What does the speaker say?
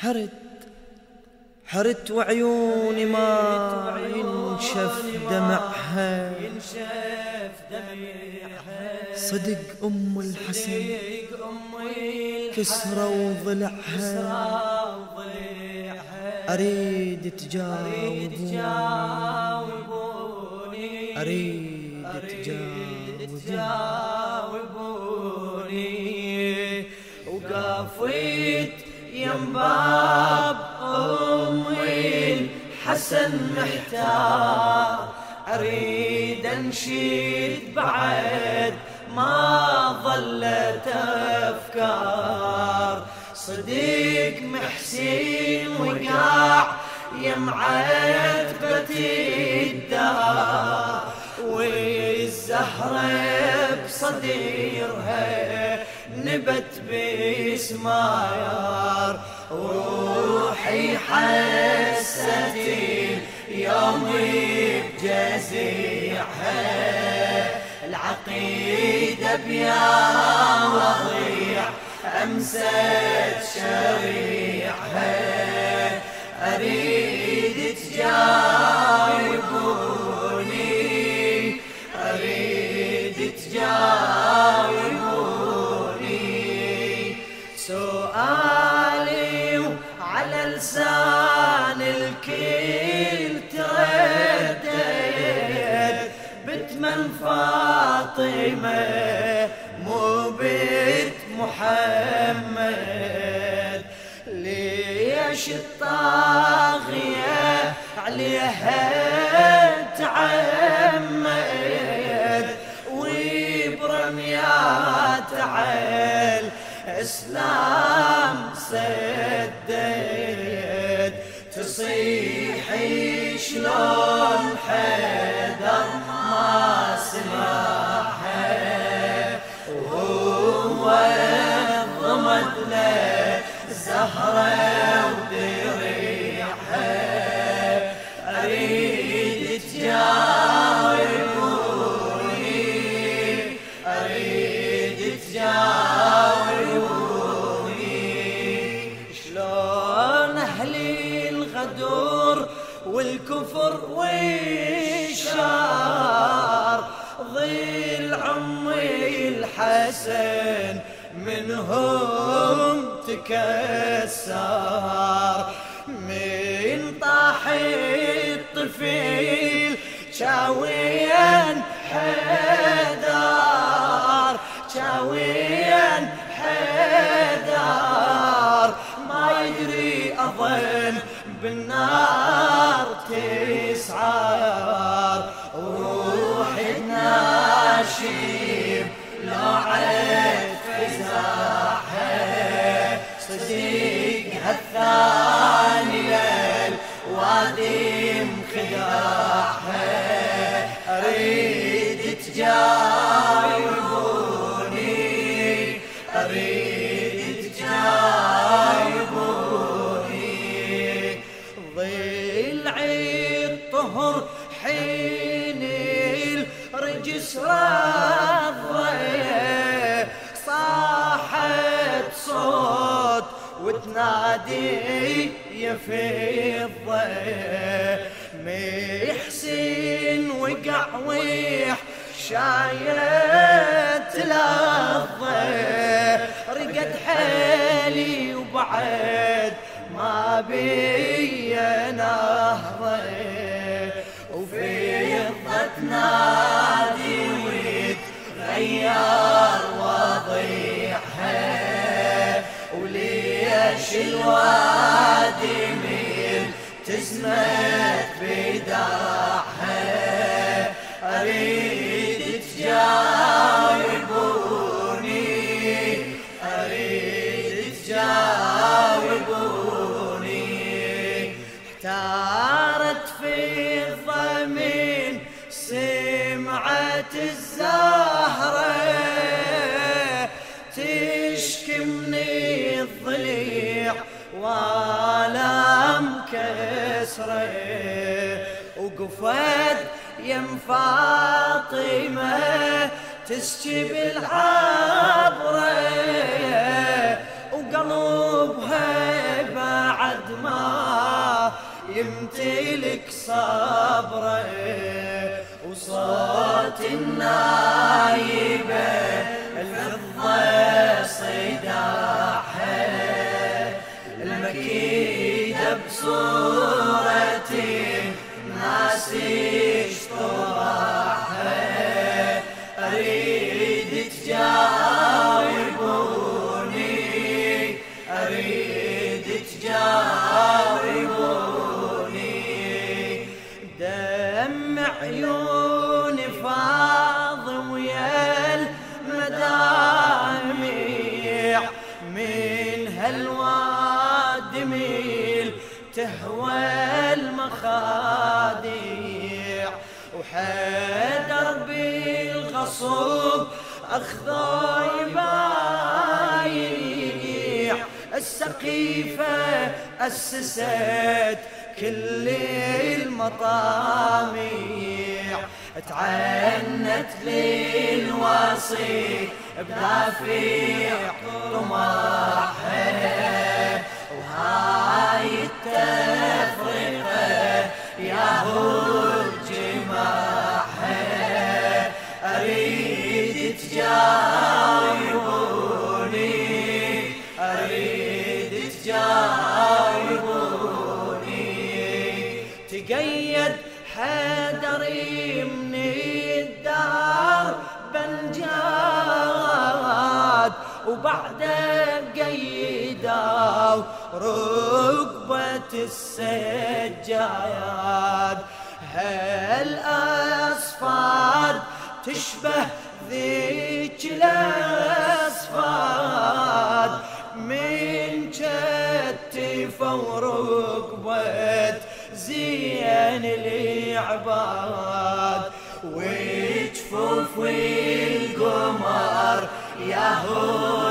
حرت حرت وعيوني ما ينشف دمعها. صدق أم الحسن كسرة وضلعها. أريد تجاوبوني. أريد تجاوبوني. وقفيت ينباب أمي الحسن محتار. أريد أنشيد بعد ما ظلت أفكار. صديق محسين وقاع يمعت بتي الدار. والزهرة بصديرها نبت بسمايار وروحي حستي يومي بجزيعها. العقيدة بيا وضيع أمست شريعها فاطمة مو بيت محمد. ليش الطاغية عليها تعمد؟ وبرميات عيل إسلام سدد. تصيحي شلون حيدر الغدور والكفر والشار ظل عمي الحسن منهم تكسر. من طاح الطفيل شاويا حدار ما يدري أظن بالنار تسعار. روحي ناشيب لو عد فزاحة. صديق هالثاني ليل وادي مخداحه رضيه صاحت صوت وتنادي يا فضة محسن وقع ويح شايت لظة رقد حالي وبعد ما بي الوادي ميل تسمت بداعها أريد تجاوبوني أريد تجاوبوني احتارت في الضمين سمعت الزهرة. مكسرة وقفت يم فاطمة تسكي بالعبرة وقلبها بعد بعد ما يمتلك صبره. وصوت النايبة الفضة. بصورة ناس اشتراحة أريد تجاوبوني أريد تجاوبوني دم عيوني تهوى المخاديع وحيدر بالغصب اخذه يبايع السقيفة أسست كل المطاميع تعنت للوصي بدافع طماحه وهاي التفرقة تقيد حدري من الدار بنجاد وبعده قيدوا ركبة السجايات هل أصفاد تشبه ذيك الأصفاد؟ من كتف وركبة زين العباد. وجفوف القمر يا هو